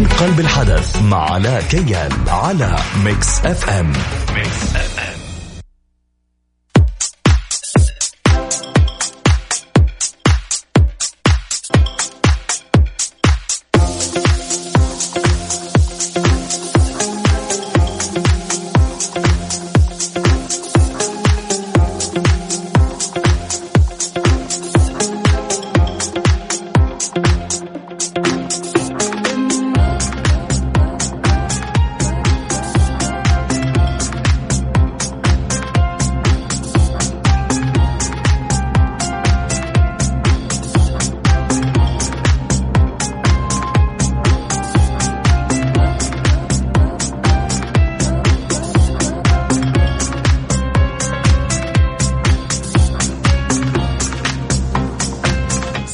من قلب الحدث مع علاء كيان على ميكس أف أم. ميكس أف أم.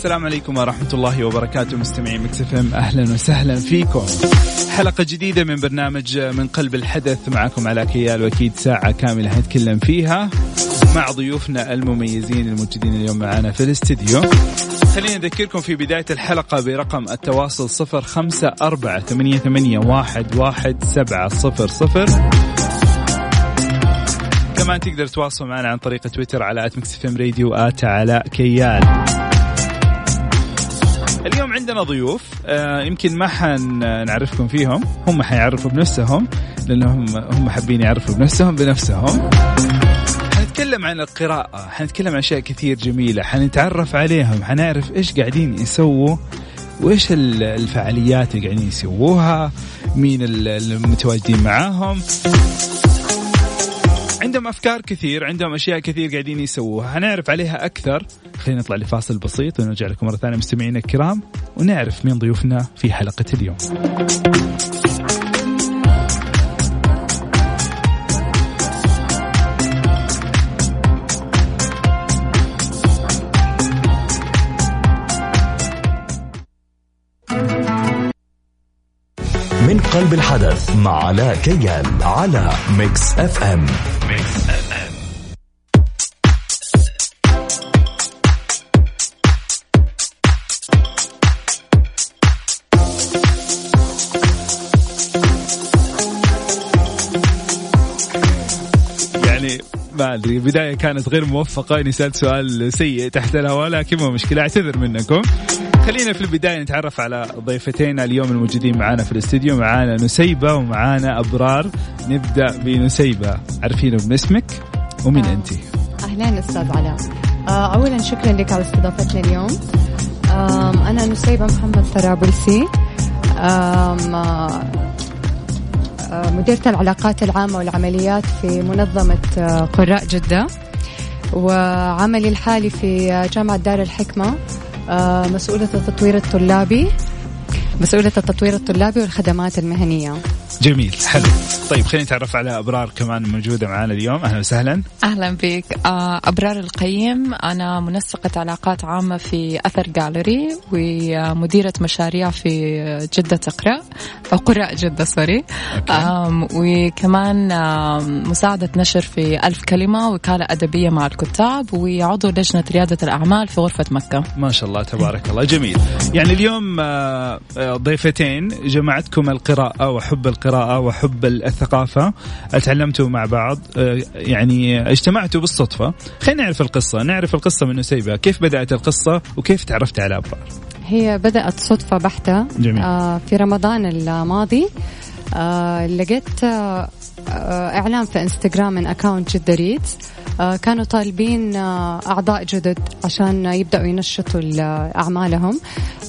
السلام عليكم ورحمة الله وبركاته مستمعين Mix FM أهلا وسهلا فيكم. حلقة جديدة من برنامج من قلب الحدث معكم علاء كيال وأكيد ساعة كاملة حنتكلم فيها مع ضيوفنا المميزين الموجودين اليوم معنا في الاستديو. خلينا نذكركم في بداية الحلقة برقم التواصل صفر خمسة أربعة ثمانية, ثمانية واحد, واحد سبعة صفر صفر كمان تقدر تتواصل معنا عن طريق تويتر على at Mix FM راديو علاء كيال اليوم عندنا ضيوف آه يمكن ما حنعرفكم فيهم هم حيعرفوا بنفسهم لأنهم هم حابين يعرفوا بنفسهم بنفسهم. حنتكلم عن القراءة حنتكلم عن أشياء كثير جميلة حنتعرف عليهم حنعرف إيش قاعدين يسووا وإيش الفعاليات اللي قاعدين يسووها مين المتواجدين معاهم. عندهم أفكار كثير عندهم أشياء كثير قاعدين يسووها. حنعرف عليها أكثر. خلينا نطلع لفاصل بسيط ونرجع لكم مرة ثانية مستمعينا الكرام ونعرف مين ضيوفنا في حلقة اليوم. قلب الحدث مع علاء كيال على Mix FM. Mix FM ما أدري البدايه كانت غير موفقة إني سألت سؤال سيء تحت الهواء لكن مو مشكلة أعتذر منكم. خلينا في البداية نتعرف على ضيفتين اليوم الموجودين معنا في الاستديو. معانا نسيبة ومعانا أبرار. نبدأ بنسيبة. عارفين باسمك؟ ومين آه. انت؟ أهلين أستاذ علاء. آه، اولا شكرا لك على استضافتنا اليوم. أنا نسيبة محمد طرابلسي آه، مديرة العلاقات العامة والعمليات في منظمة قراء جدة. وعملي الحالي في جامعة دار الحكمة. مسؤولة التطوير الطلابي. مسؤولة التطوير الطلابي والخدمات المهنية. جميل حلو. طيب خلينا نتعرف على أبرار كمان موجودة معنا اليوم. أهلا وسهلا. أهلا بك. آه، أبرار القيم أنا منسقة علاقات عامة في أثر جاليري ومديرة مشاريع في جدة تقرأ أو قراء جدة سوري وكمان مساعدة نشر في ألف كلمة وكالة أدبية مع الكتاب وعضو لجنة ريادة الأعمال في غرفة مكة. ما شاء الله تبارك الله. جميل. يعني اليوم آه، آه، ضيفتين جمعتكم القراءة وحب القراءة وحب الثقافة. تعلمتوا مع بعض آه، يعني اجتمعتوا بالصدفة. خلينا نعرف القصة. نعرف القصة من نسيبة كيف بدأت القصة وكيف تعرفت على أبرار هي بدأت صدفة بحتة جميل. آه في رمضان الماضي آه لقيت آه إعلان في إنستغرام من account Jeddah Reads. آه كانوا طالبين أعضاء جدد عشان يبدأوا ينشطوا ال- أعمالهم.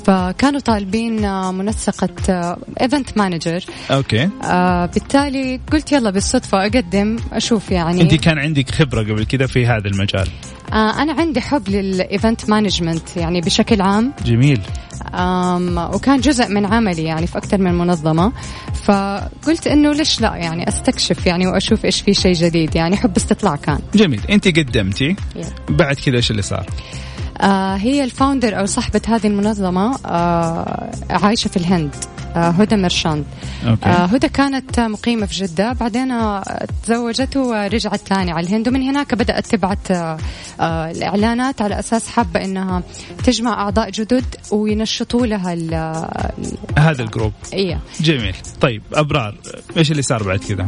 فكانوا طالبين آه منسقة event manager okay. آه بالتالي قلت يلا بالصدفة أقدم أشوف يعني. أنت كان عندك خبرة قبل كذا في هذا المجال؟ آه أنا عندي حب لل event management يعني بشكل عام. جميل. وكان جزء من عملي يعني في أكثر من منظمة. فقلت إنه ليش لا يعني أستكشف يعني وأشوف إيش في شيء جديد يعني حب استطلاع كان. جميل. أنت قدمتي. Yeah. بعد كذا إيش اللي صار؟ آه هي ال founder أو صاحبة هذه المنظمة آه عايشة في الهند آه هدى مرشاند okay. آه هدى كانت مقيمة في جدة بعدين آه، تزوجت ورجعت ثاني على الهند. ومن هناك بدأت تبعت آه، آه، الإعلانات على أساس حابة أنها تجمع أعضاء جدد وينشطوا لها هذا ال group. إيه. جميل. طيب أبرار إيش اللي صار بعد كذا؟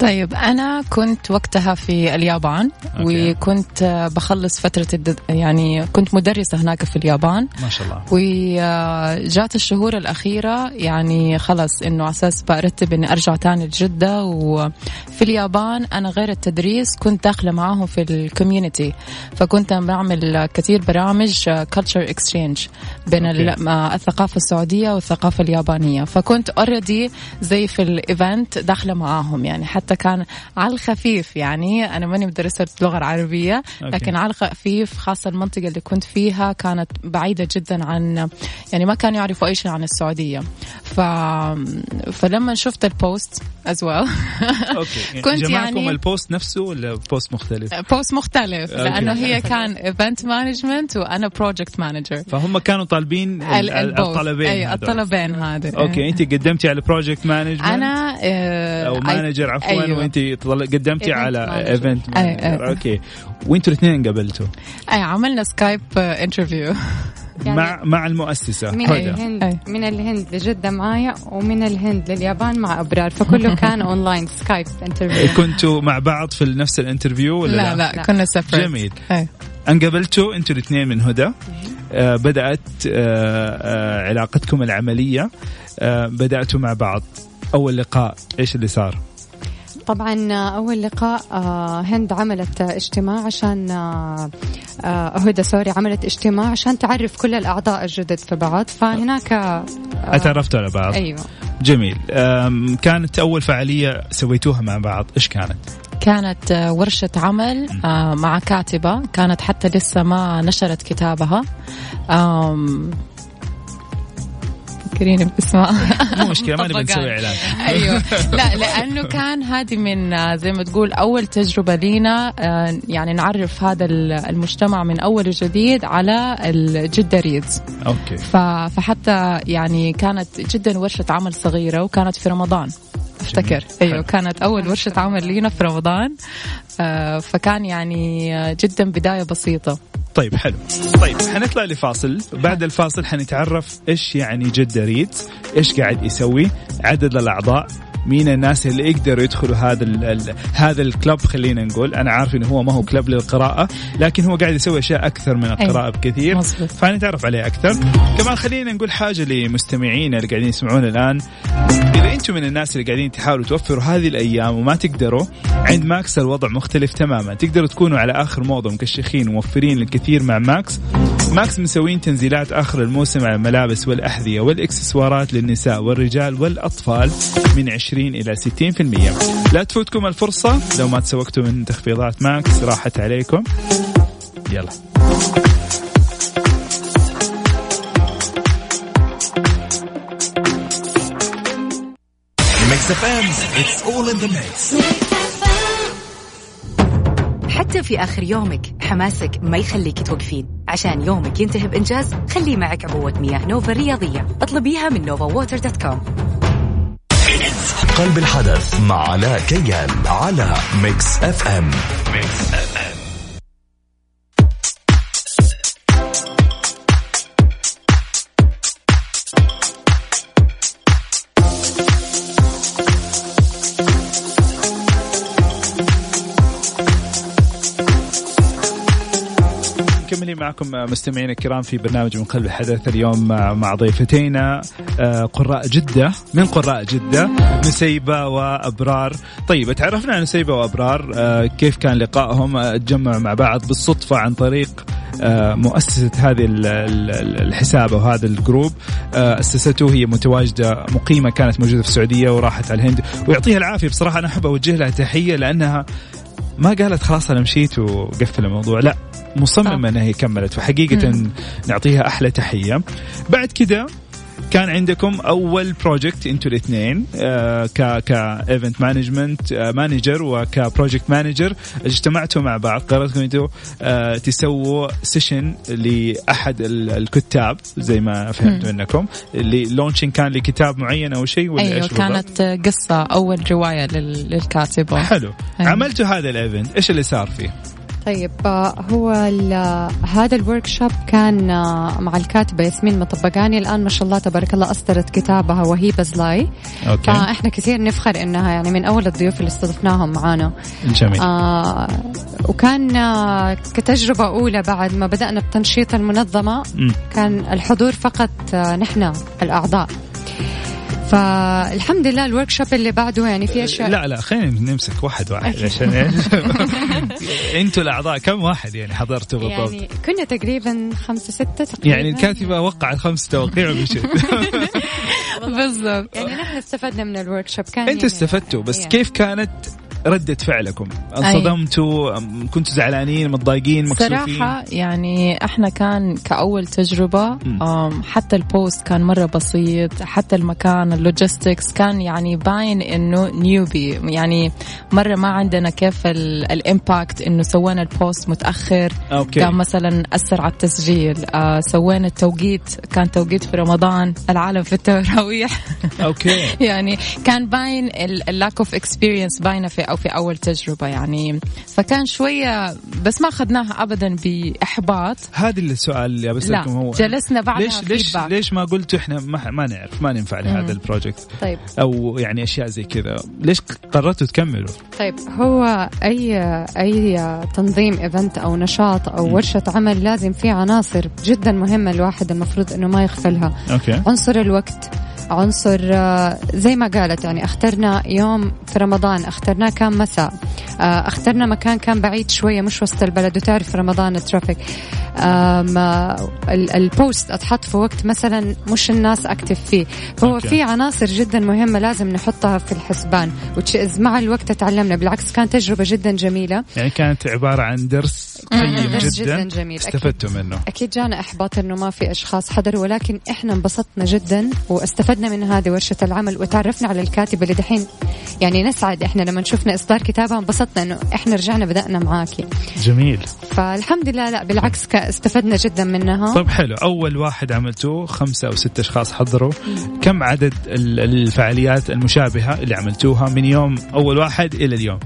طيب أنا كنت وقتها في اليابان okay. وكنت آه، بخلص فترة الد... يعني كنت مدرسة هناك في اليابان. ما شاء الله. وجات الشهور الأخيرة يعني خلص إنه أساس برتب إني أرجع تاني لجدة. وفي اليابان أنا غير التدريس كنت داخلة معاهم في ال community فكنت بعمل كثير برامج culture exchange بين okay. مع الثقافة السعودية والثقافة اليابانية. فكنت already زي في ال event داخلة معاهم يعني حتى كان على الخفيف يعني. أنا ماني مدرسة لغة عربية okay. لكن على الخفيف خاصة المنطقة اللي كنت فيها كانت بعيدة جدا عن يعني ما كانوا يعرفوا أي شيء عن السعودية. ف... فلما شفت ال post as well. okay. كنت جماعكم يعني- ال post نفسه ولا post مختلف؟ post مختلف okay. لأنه هي كان event management وأنا project manager فهم كانوا طالبين ال- ال- الطلبين اي هذول. الطلبين هذا okay أنت قدمتي على project management أنا آه، أو I- manager عفوا. أيوه. وأنت قدمتي على. event. okay. وأنتوا الاثنين انقابلتوا أي عملنا Skype interview يعني مع مع المؤسسة. من هدى الهند أي. من الهند لجدة معايا ومن الهند لليابان مع أبرار. فكله كان online Skype interview كنتوا مع بعض في نفس ال interview ولا لا لا؟ كنا سفر جميل. انقابلتوا أنتوا الاثنين من هدى. آه بدأت آه آه علاقتكم العملية. آه بدأتوا مع بعض. أول لقاء إيش اللي صار؟ طبعا أول لقاء آه، هند عملت آه، اجتماع عشان آه، آه، هدى sorry عملت اجتماع عشان تعرف كل الأعضاء الجدد في بعض. فهناك آه، اتعرفتوا على بعض. أيوه. جميل. كانت أول فعالية سويتوها مع بعض إيش كانت؟ كانت آه، ورشة عمل آه، مع كاتبة. كانت حتى لسه ما نشرت كتابها. آم، فكريني باسمها مو مشكلة ما نبي. نسوي إعلان. أيوه. لا لأنه كان هذه من زي ما تقول أول تجربة لينا آه، يعني نعرف هذا ال- المجتمع من أول وجديد على ال Jeddah Reads. okay. فحتى يعني كانت جدا ورشة عمل صغيرة وكانت في رمضان. أفتكر. حلو. أيوه كانت أول ورشة عمل لينا في رمضان. آه، فكان يعني جدا بداية بسيطة. طيب حلو. طيب حنطلع لفاصل. بعد الفاصل حنتعرف إيش يعني جدة ريدز إيش قاعد يسوي عدد الأعضاء مين الناس اللي يقدروا يدخلوا هذا ال هذا الكلب خلينا نقول. أنا عارف إنه هو ما هو كلب للقراءة لكن هو قاعد يسوي أشياء أكثر من القراءة بكثير. فنتعرف عليه أكثر. كمان خلينا نقول حاجة لمستمعينا اللي قاعدين يسمعونا الآن. إذا أنتم من الناس اللي قاعدين تحاولوا توفروا هذه الأيام وما تقدروا عند ماكس الوضع مختلف تماما. تقدروا تكونوا على آخر موضه مكشخين وموفرين الكثير مع ماكس. ماكس مسوين تنزيلات آخر الموسم على الملابس والأحذية والإكسسوارات للنساء والرجال والأطفال من 20 إلى 60% لا تفوتكم الفرصة. لو ما تسوقتوا من تخفيضات ماكس راحت عليكم. يلا. Mix FM it's all in the mix حتى في آخر يومك. حماسك ما يخليك توقفين. عشان يومك ينتهي بإنجاز خلي معك عبوة مياه نوفا الرياضية. اطلبيها من Nova Water dot com. قلب الحدث مع علاء كيال على Mix FM. مكملين معكم مستمعينا الكرام في برنامج من قلب الحدث اليوم مع ضيفتينا آه، قراء جدة من قراء جدة نسيبة وأبرار. طيب تعرفنا عن نسيبة وأبرار آه، كيف كان لقائهم؟ آه، تجمعوا مع بعض بالصدفة عن طريق مؤسسة هذه ال- ال- الحساب أو هذا الجروب. أسسته هي متواجدة مقيمة كانت موجودة في السعودية وراحت على الهند. ويعطيها العافية بصراحة أنا أحب أوجه لها تحية لأنها ما قالت خلاص أنا مشيت وقفل الموضوع. لا مصممة. إنها هي كملت فحقيقه نعطيها أحلى تحية. بعد كذا كان عندكم أول project أنتوا الاثنين آه ك ك event management manager وك project manager اجتمعتوا مع بعض قررتوا أنتوا آه تسووا session لأحد ال- الكتاب زي ما فهمت منكم. ال launching كان لكتاب معين أو شيء ولا أيوه بالضبط؟ كانت قصة أول رواية لل- للكاتبة. حلو. أيوة. عملتوا هذا ال event إيش اللي صار فيه؟ طيب آه، هو ال- هذا ال workshop كان آه، مع الكاتبة ياسمين مطبقاني. الآن ما شاء الله تبارك الله أصدرت كتابها وهي best seller. okay. فإحنا كثير نفخر إنها يعني من أول الضيوف اللي استضفناهم معانا. جميل. آه وكان آه كتجربة أولى بعد ما بدأنا بتنشيط المنظمة مم. كان الحضور فقط آه نحن الأعضاء. فالحمد لله ال workshop اللي بعده يعني في أشياء. لا لا خلينا نمسك واحد واحد عشان؟ أنتوا الأعضاء كم واحد يعني حضرتوا بالضبط؟ يعني كنا تقريبا خمسة ستة تقريبا. يعني الكاتبة وقعت خمس توقيع ومشت بالضبط. يعني نحن استفدنا من ال workshop كان أنتوا يعني استفدتوا بس يعني. كيف كانت ردة فعلكم؟ انصدمتوا؟ كنتوا زعلانين متضايقين مكسوفين؟ صراحة يعني إحنا كان كأول تجربة حتى ال post كان مرة بسيط حتى المكان ال logistics كان يعني باين إنه newbie يعني مرة ما عندنا كيف ال- impact إنه سوينا ال post متأخر. okay. كان مثلا أثر على التسجيل. آه سوينا التوقيت كان توقيت في رمضان. العالم في التراويح. okay. يعني كان باين ال lack of experience باينة في أو في أول تجربة يعني. فكان شوية بس ما أخذناها ابدا بإحباط. هذا السؤال اللي لا بسألكم هو. جلسنا بعدها ليش ليش feedback. ليش ما قلتوا إحنا ما, ما نعرف ما ننفع لهذا ال project طيب. أو يعني أشياء زي كذا. ليش قررتوا تكملوا؟ طيب هو اي أي تنظيم event أو نشاط أو ورشة عمل لازم فيه عناصر جدا مهمة الواحد المفروض إنه ما يغفلها okay. عنصر الوقت. عنصر آه، زي ما قالت يعني أخترنا يوم في رمضان اخترناه كان مساء آه، أخترنا مكان كان بعيد شوية مش وسط البلد وتعرف رمضان ال traffic آه، ال- ال post أتحط في وقت مثلا مش الناس active فيه فهو. في عناصر جدا مهمة لازم نحطها في الحسبان مع الوقت تعلمنا بالعكس كانت تجربة جدا جميلة يعني كانت عبارة عن درس قيم درس جدا, جداً جميل. أكيد. استفدتوا منه أكيد جانا إحباط إنه ما في أشخاص حضروا ولكن إحنا انبسطنا جدا وأستفدنا من هذه ورشة العمل وتعرفنا على الكاتبه اللي دحين يعني نسعد. إحنا لما شفنا إصدار كتابها انبسطنا إنه إحنا رجعنا بدأنا معاكي جميل. فالحمد لله لا بالعكس استفدنا جدا منها. طيب حلو. أول واحد عملتوه خمسة أو ستة أشخاص حضروا. كم عدد ال- الفعاليات المشابهة اللي عملتوها من يوم أول واحد إلى اليوم؟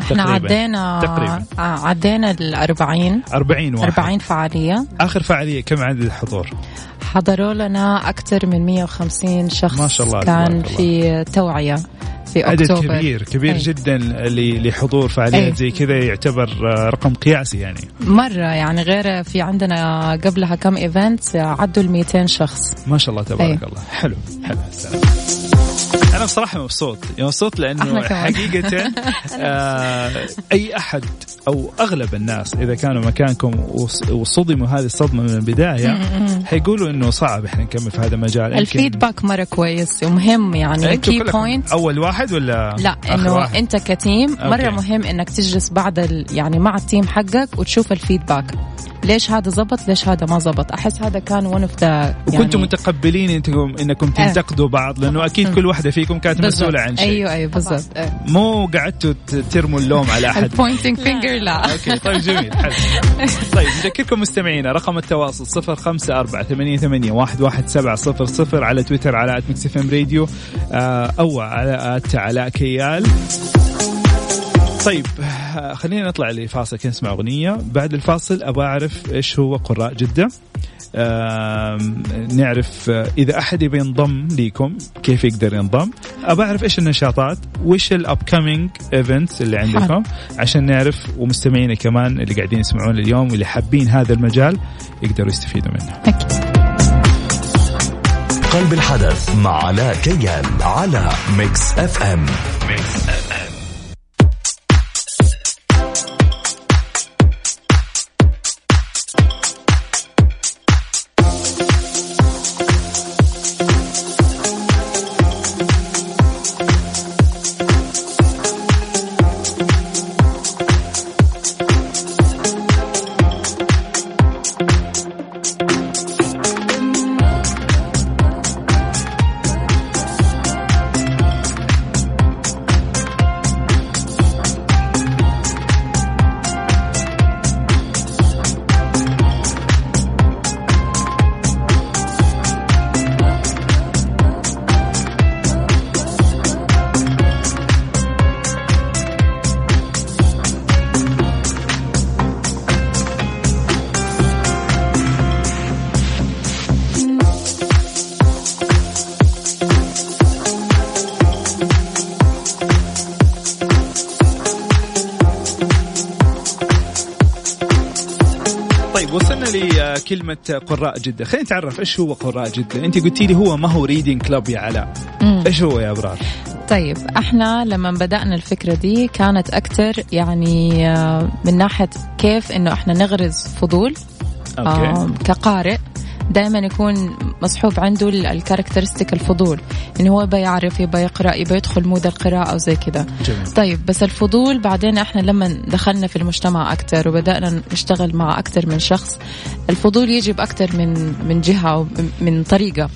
إحنا تقريباً. عدينا تقريباً. آه، عدينا ال 40 40 واحد. 40 فعالية. آخر فعالية كم عدد الحضور؟ حضروا لنا أكثر من 150 شخص ما شاء الله، كان تبارك الله. في توعية في عدد كبير كبير أي. جدا لحضور فعاليات أي. زي كذا يعتبر آه، رقم قياسي يعني مرة يعني غير في عندنا قبلها كم ايفنت عدوا ال 200 شخص ما شاء الله تبارك أي. الله حلو حلو السلام. أنا بصراحة مبسوط مبسوط لأنه. حقيقة آه أي أحد أو أغلب الناس إذا كانوا مكانكم وص- وصدموا هذه الصدمة من البداية حيقولوا إنه صعب إحنا نكمل في هذا المجال الفيدباك مرة كويس ومهم يعني key point أول واحد ولا لا إنه؟ أنت ك team okay. مره مهم إنك تجلس بعد. يعني مع ال team حقك وتشوف ال feedback ليش هذا زبط؟ ليش هذا ما زبط؟ أحس هذا كان one of the وكنتم متقبلين انكم إنكم إيه. تنتقدوا بعض لأنه أكيد كل واحدة فيكم كانت مسؤولة عن شيء. أيوه أيوه بالضبط. مو قعدتوا ترموا اللوم على أحد. ال pointing finger لا. okay طيب جميل حلو. طيب نذكركم مستمعينا رقم التواصل صفر خمسة أربعة ثمانية, ثمانية واحد, واحد سبعة صفر صفر على تويتر على آت ميكس إف إم راديو آه، أو على آت علاء كيال. طيب خلينا نطلع لفاصل كي نسمع أغنية. بعد الفاصل أبغى أعرف إيش هو قراء جدة. آم، نعرف آه، إذا أحد يبي ينضم ليكم كيف يقدر ينضم؟ أبغى أعرف إيش النشاطات وإيش ال upcoming events اللي عندكم؟ عشان نعرف ومستمعينا كمان اللي قاعدين يسمعون اليوم واللي حابين هذا المجال يقدروا يستفيدوا منه. أكيد. قلب الحدث مع علاء كيال على ميكس اف ام ميكس اف كلمة قراء جدة. خلينا نتعرف إيش هو قراء جدة؟ أنت قلتي لي هو ما هو reading club يا علاء. إيش هو يا أبرار؟ طيب إحنا لما بدأنا الفكرة دي كانت أكتر يعني آه، من ناحية كيف إنه إحنا نغرز فضول okay. آم، كقارئ. دائما يكون مصحوب عنده ال- ال characteristic الفضول انه هو يبغى يعرف يبغى يقرأ يبغى يدخل mood القراءة وزي كذا. طيب بس الفضول بعدين إحنا لما دخلنا في المجتمع أكثر وبدأنا نشتغل مع أكثر من شخص الفضول يجي باكثر من من جهة أو من طريقة.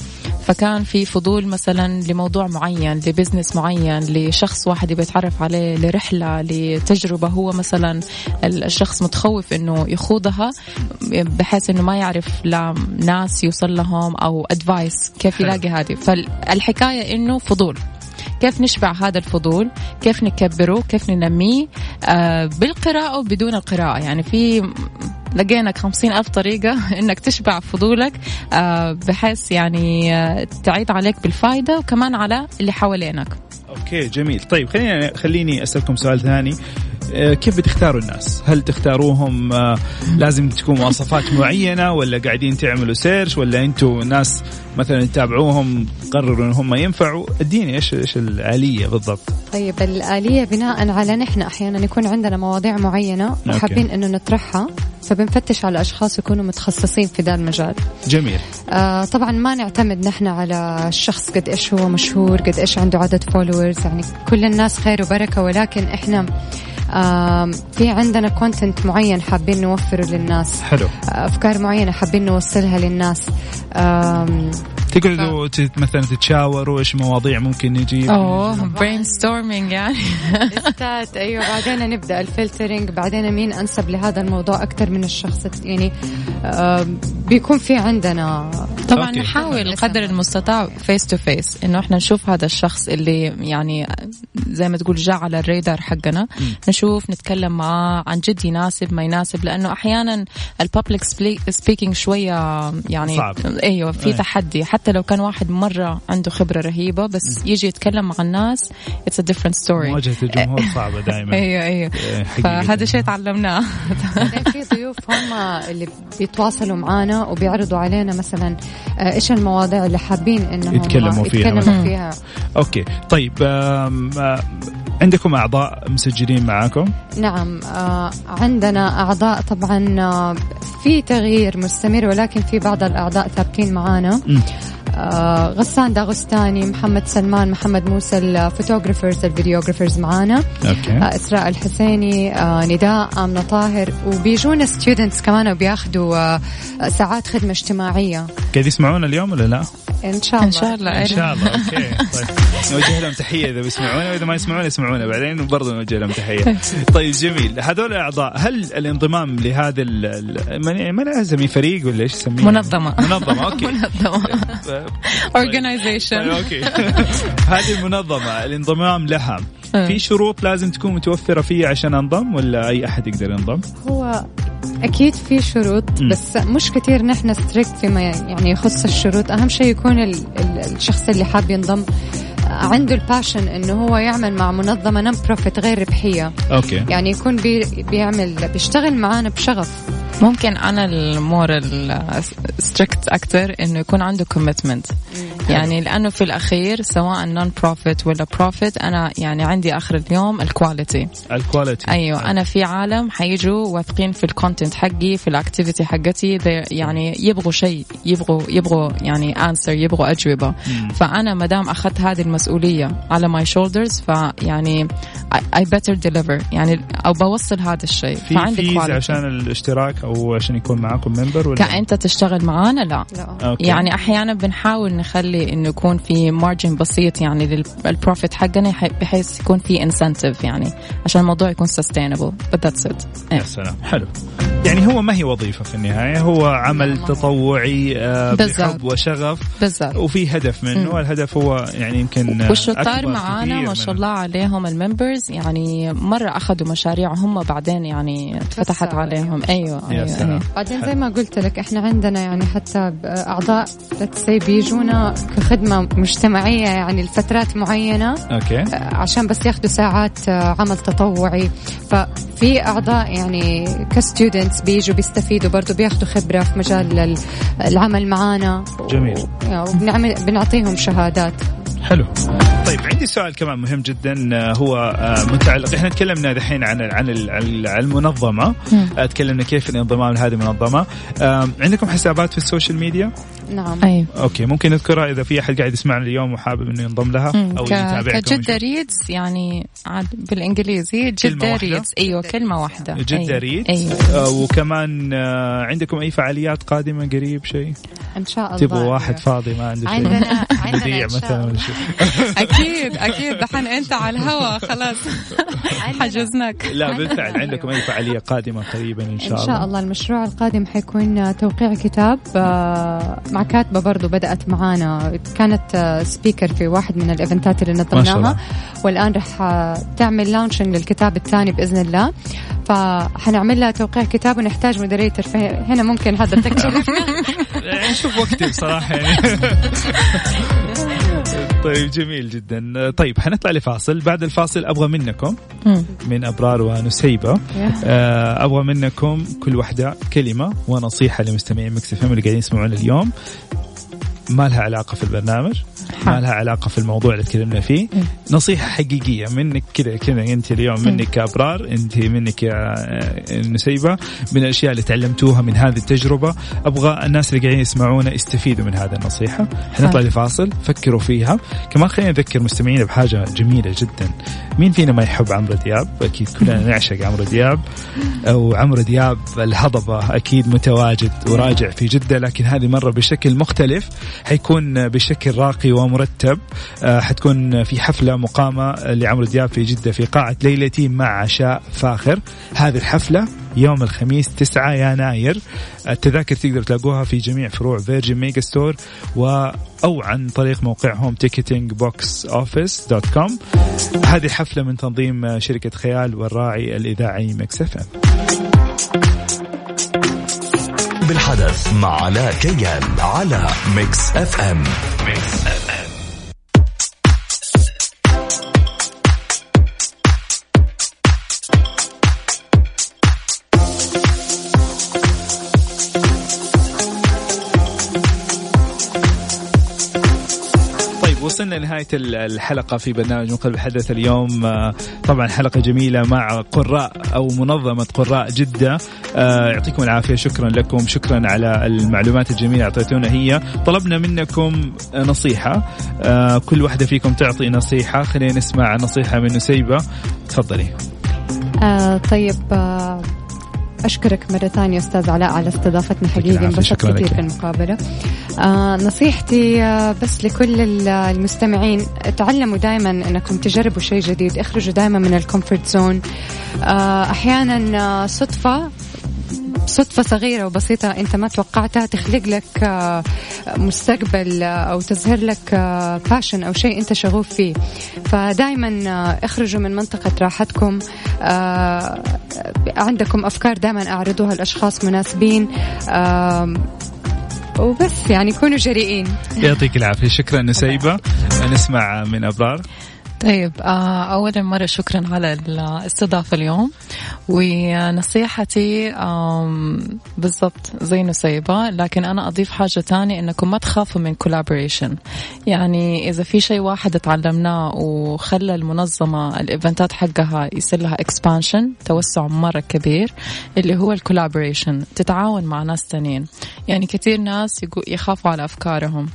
فكان في فضول مثلا لموضوع معين ل business معين لشخص واحد يبغى يتعرف عليه لرحلة لتجربة. هو مثلا الشخص متخوف إنه يخوضها بحيث إنه ما يعرف لا ناس يوصل لهم أو advice كيف. يلاقي هذه. فالحكاية إنه فضول. كيف نشبع هذا الفضول؟ كيف نكبره؟ كيف ننميه؟ آه بالقراءة وبدون القراءة. يعني في لقينا خمسين ألف طريقة إنك تشبع فضولك آه بحيث يعني آه تعيد عليك بالفايدة وكمان على اللي حوالينك. okay جميل. طيب خليني خليني أسألكم سؤال ثاني. كيف بتختاروا الناس؟ هل تختاروهم آه، لازم تكون مواصفات معينة ولا قاعدين تعملوا search ولا أنتم ناس مثلا تتابعوهم قرروا إن هم ينفعوا؟ اديني إيش إيش الآلية بالضبط؟ طيب الآلية بناء على نحن أحيانا يكون عندنا مواضيع معينة وحابين إنه نطرحها فبنفتش على أشخاص يكونوا متخصصين في ذا المجال جميل آه طبعا ما نعتمد نحن على الشخص قد إيش هو مشهور قد إيش عنده عدد followers يعني كل الناس خير وبركة ولكن إحنا آم، في عندنا content معين حابين نوفره للناس. حلو. أفكار معينة حابين نوصلها للناس. تقعدوا تت- مثلا تتشاوروا إيش مواضيع ممكن نجيب أوه brainstorming يعني. list ات أيوه بعدين نبدأ ال filtering بعدين مين أنسب لهذا الموضوع أكثر من الشخص؟ يعني بيكون في عندنا طبعا okay. نحاول قدر المستطاع face to face إنه إحنا نشوف هذا الشخص اللي يعني زي ما تقول جاء على الريدار حقنا. نشوف نتكلم معاه عن جد يناسب ما يناسب لأنه أحيانا ال public speaking شوية يعني صعب. أيوه في أي. تحدي. حتى لو كان واحد مرة عنده خبرة رهيبة بس يجي يتكلم مع الناس it's a different story مواجهة الجمهور صعبة دائما أيوه أيوه. إيه،. فهذا شيء تعلمناه. في ضيوف هم اللي بيتواصلوا معنا وبيعرضوا علينا مثلا إيش المواضيع اللي حابين إنهم يتكلموا فيها. يتكلموا. فيها؟ okay. طيب عندكم أعضاء مسجلين معاكم؟ نعم آه عندنا أعضاء طبعا آه في تغيير مستمر ولكن في بعض الأعضاء ثابتين معانا. مم. آه غسان داغستاني محمد سلمان محمد موسى ال photographers ال videographers معانا. okay. آه إسراء الحسيني آه نداء آمنة طاهر. وبيجونا students كمان وبياخذوا ساعات خدمة اجتماعية. قاعد يسمعونا اليوم ولا لا؟ إن شاء الله. إن شاء الله إن شاء الله okay. طيب. نوجه لهم تحية إذا بيسمعونا وإذا ما يسمعونا يسمعونا بعدين وبرضه نوجه لهم تحية. طيب جميل. هذول الاعضاء هل الانضمام لهذا ما نسميه فريق ولا إيش يسميه؟ منظمة. منظمة okay. منظمة. طيب organization okay. هذه المنظمة الانضمام لها. في شروط لازم تكون متوفرة فيها عشان أنضم ولا أي أحد يقدر ينضم؟ هو أكيد في شروط. بس مش كتير نحن strict فيما يعني يخص الشروط. أهم شيء يكون ال ال الشخص اللي حاب ينضم عنده ال passion إنه هو يعمل مع منظمة non profit غير ربحية. okay. يعني يكون بي بيعمل بيشتغل معانا بشغف. ممكن أنا ال more strict أكثر إنه يكون عنده commitment يعني لأنه في الأخير سواء non profit ولا profit أنا يعني عندي آخر اليوم ال quality ال quality أيوه أنا في عالم حيجوا واثقين في ال content حقي في ال activity حقتي يعني يبغوا شيء يبغوا يبغوا يعني answer يبغوا أجوبة. فأنا ما دام أخذت هذه المسؤولية على my shoulders فيعني I better deliver يعني أو بوصل هذا الشيء. في فعندي فيز quality. عشان الاشتراك أو عشان يكون معاكم member ولا؟ كأنت تشتغل معانا؟ لا. لا. okay. يعني أحيانا بنحاول نخلي إنه يكون في margin بسيط يعني لل profit حقنا بحيث يكون في incentive يعني عشان الموضوع يكون sustainable but that's it. يا سلام. حلو. يعني هو ما هي وظيفة في النهاية هو عمل تطوعي آه،. بحب وشغف بالضبط وفي هدف منه مم. الهدف هو يعني يمكن آه، والشطار معانا ما شاء الله عليهم ال members يعني مرة أخذوا مشاريع هم بعدين يعني فتحت. عليهم أيوة يا أيوة, سلام أيوة. بعدين زي ما قلت لك إحنا عندنا يعني حتى أعضاء say بيجونا كخدمة مجتمعية يعني لفترات معينة okay عشان بس ياخذوا ساعات آه، عمل تطوعي ففي في أعضاء يعني ك students بيجوا بيستفيدوا برضو بياخذوا خبرة في مجال العمل معانا. جميل. وبنعمل بنعطيهم شهادات. حلو. طيب عندي سؤال كمان مهم جدا آه، هو آه، متعلق. إحنا تكلمنا دحين عن عن عن المنظمة. آه، تكلمنا كيف الانضمام لهذه المنظمة. عندكم حسابات في ال social media؟ نعم. أيوه. okay ممكن نذكرها إذا في أحد قاعد يسمعنا اليوم وحابب إنه ينضم لها أو يتابعكم كجدة Reads يعني عاد بالإنجليزي جدة Reads. أيوه كلمة واحدة. جدة أيوه. Reads؟ أيوه. وكمان عندكم أي فعاليات قادمة قريب شيء؟ إن شاء الله. تبغوا واحد فاضي ما عنده شيء؟ عندنا عندنا مثلا ولا شيء. أكيد أكيد. دحين أنت على الهواء خلاص. حجزناك. لا بالفعل عندكم أي فعالية قادمة قريبا إن شاء الله إن شاء الله. المشروع القادم حيكون توقيع كتاب آه، مع كاتبة برضو بدأت معانا. كانت speaker في واحد من ال event ات اللي نظمناها. والآن راح تعمل launching للكتاب الثاني بإذن الله. فحنعمل لها توقيع كتاب ونحتاج مديريه هنا ممكن حضرتك تشرفنا نشوف وقتي بصراحة. يعني طيب جميل جدا. طيب حنطلع لفاصل. بعد الفاصل أبغى منكم من أبرار ونسيبه آه، أبغى منكم كل واحدة كلمة ونصيحة لمستمعين مكس اللي قاعدين يسمعونا اليوم. ما لها علاقة في البرنامج ما لها علاقة في الموضوع اللي تكلمنا فيه. نصيحة حقيقية منك كذا كذا أنت اليوم منك كابرار أنت منك يا نسيبة من الأشياء اللي تعلمتوها من هذه التجربة. أبغى الناس اللي قاعدين يسمعونا يستفيدوا من هذه النصيحة. حنطلع لفاصل فكروا فيها. كمان خلينا نذكر مستمعينا بحاجة جميلة جدا. مين فينا ما يحب عمرو دياب؟ أكيد كلنا نعشق عمرو دياب. وعمرو دياب الهضبة أكيد متواجد وراجع في جدة لكن هذه مرة بشكل مختلف. حيكون بشكل راقي ومرتب. آه، حتكون في حفلة مقامة لعمرو دياب في جدة في قاعة ليلتي مع عشاء فاخر. هذه الحفلة يوم الخميس 9 يناير. التذاكر تقدر تلاقوها في جميع فروع Virgin Megastore و أو عن طريق موقعهم ticketing box office dot com هذه حفلة من تنظيم شركة خيال والراعي الإذاعي Mix FM بالحدث مع علاء كيال على Mix FM Mix F وصلنا لنهاية الحلقة في برنامج من قلب الحدث اليوم. آه، طبعا حلقة جميلة مع قراء أو منظمة قراء جدة. آه، يعطيكم العافية. شكرا لكم. شكرا على المعلومات الجميلة أعطيتونا هي. طلبنا منكم نصيحة. آه، كل واحدة فيكم تعطي نصيحة. خلينا نسمع نصيحة من نسيبة. تفضلي. آه طيب آه أشكرك مرة ثانية أستاذ علاء على استضافتنا حقيقة انبسطت كثير في المقابلة. آه نصيحتي آه بس لكل المستمعين تعلموا دائما أنكم تجربوا شيء جديد اخرجوا دائما من ال comfort zone. آه أحيانا آه، صدفة صدفة صغيرة وبسيطة أنت ما توقعتها تخلق لك آه، مستقبل آه، أو تظهر لك باشن أو شيء أنت شغوف فيه. فدائما اخرجوا من منطقة راحتكم. عندكم أفكار دائما أعرضوها لأشخاص مناسبين. وبس يعني كونوا جريئين. يعطيك العافية. شكرا نسيبة. نسمع من أبرار. طيب آه، أولا مرة شكرا على الاستضافة اليوم. ونصيحتي بالضبط زي نسيبة لكن أنا أضيف حاجة تانية إنكم ما تخافوا من collaboration يعني إذا في شيء واحد تعلمناه وخلى المنظمة ال event ات حقها يصير لها expansion توسع مرة كبير اللي هو ال collaboration تتعاون مع ناس تانيين. يعني كثير ناس يخافوا على أفكارهم.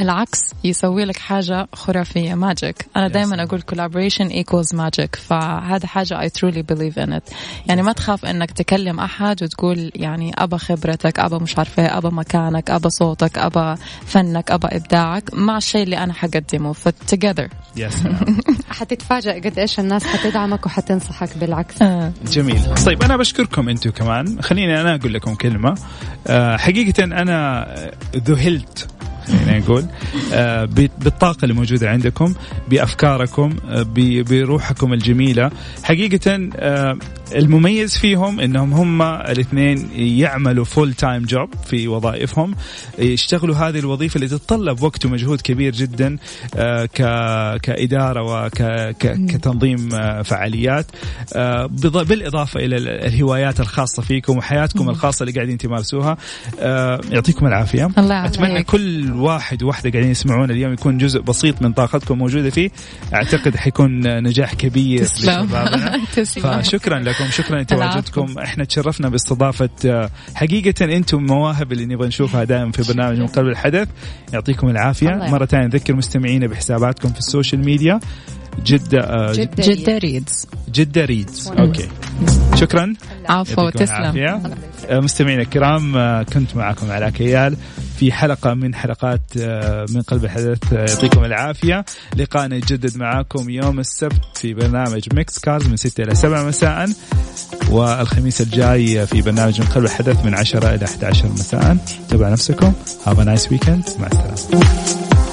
العكس يسوي لك حاجة خرافية ماجيك أنا دائما أقول collaboration equals magic فهذا حاجة I truly believe in it. يعني ما تخاف أنك تكلم أحد وتقول يعني أبا خبرتك أبا مش عارفة إيه، أبا مكانك أبا صوتك أبا فنك أبا إبداعك مع الشيء اللي أنا حقدمه فتوجذر حتتفاجأ قد إيش الناس حتدعمك وحتنصحك بالعكس. جميل. طيب أنا بشكركم أنتم كمان. خليني أنا أقول لكم كلمة. آه، حقيقة أنا ذهلت خلينا نقول. آه، بالطاقة اللي موجودة عندكم بأفكاركم آه، بروحكم الجميلة. حقيقة آه، المميز فيهم إنهم هم الاثنين يعملوا full time job في وظائفهم. يشتغلوا هذه الوظيفة اللي تتطلب وقت ومجهود كبير جدا آه، كإدارة وكتنظيم آه، فعاليات. آه، بالإضافة إلى الهوايات الخاصة فيكم وحياتكم الخاصة اللي قاعدين تمارسوها يعطيكم العافية. الله أتمنى عليك. كل واحد وواحده قاعدين يسمعون اليوم يكون جزء بسيط من طاقتكم موجودة فيه. أعتقد حيكون نجاح كبير تسلم. تسلم. فشكرا لكم شكرا لتواجدكم إحنا تشرفنا باستضافة حقيقة إنتم مواهب اللي نبغى نشوفها دائما في برنامج من قلب الحدث. يعطيكم العافية. مرة ثانية نذكر مستمعينا بحساباتكم في السوشيال ميديا. جدة آه جدة, جدة Reads. جدة Reads. okay. شكرا. عفو تسلم. آه، مستمعينا الكرام آه، كنت معكم علاء كيال. في حلقة من حلقات من قلب الحدث يعطيكم العافية. لقاءنا يتجدد معاكم يوم السبت في برنامج Mix Cars من 6 إلى 7 مساء والخميس الجاي في برنامج من قلب الحدث من 10 إلى 11 مساء. تابعوا نفسكم. have nice weekend مع السلامة.